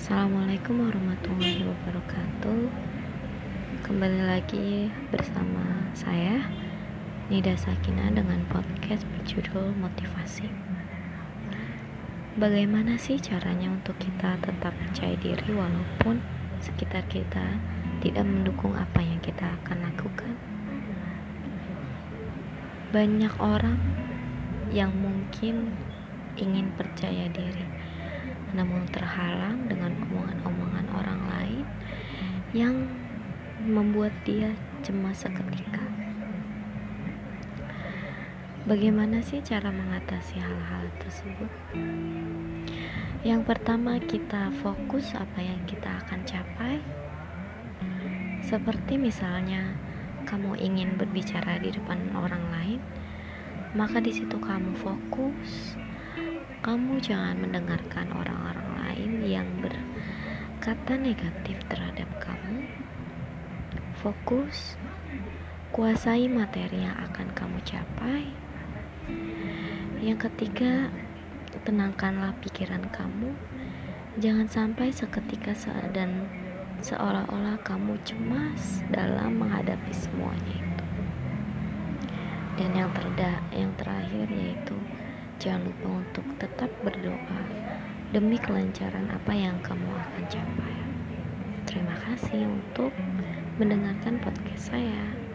Assalamualaikum warahmatullahi wabarakatuh. Kembali lagi bersama saya Nida Sakina dengan podcast berjudul Motivasi. Bagaimana sih caranya untuk kita tetap percaya diri walaupun sekitar kita tidak mendukung apa yang kita akan lakukan? Banyak orang yang mungkin ingin percaya diri namun terhalang dengan yang membuat dia cemas seketika. Bagaimana sih cara mengatasi hal-hal tersebut? Yang pertama, kita fokus apa yang kita akan capai. Seperti misalnya, kamu ingin berbicara di depan orang lain, maka di situ kamu fokus kamu jangan mendengarkan orang-orang lain yang berkata negatif terhadap. Fokus, kuasai materi yang akan kamu capai. Yang ketiga, tenangkanlah pikiran kamu. Jangan sampai seketika dan seolah-olah kamu cemas dalam menghadapi semuanya itu. Dan yang terda, yang terakhir yaitu Jangan lupa untuk tetap berdoa demi kelancaran apa yang kamu akan capai. Kasih untuk mendengarkan podcast saya.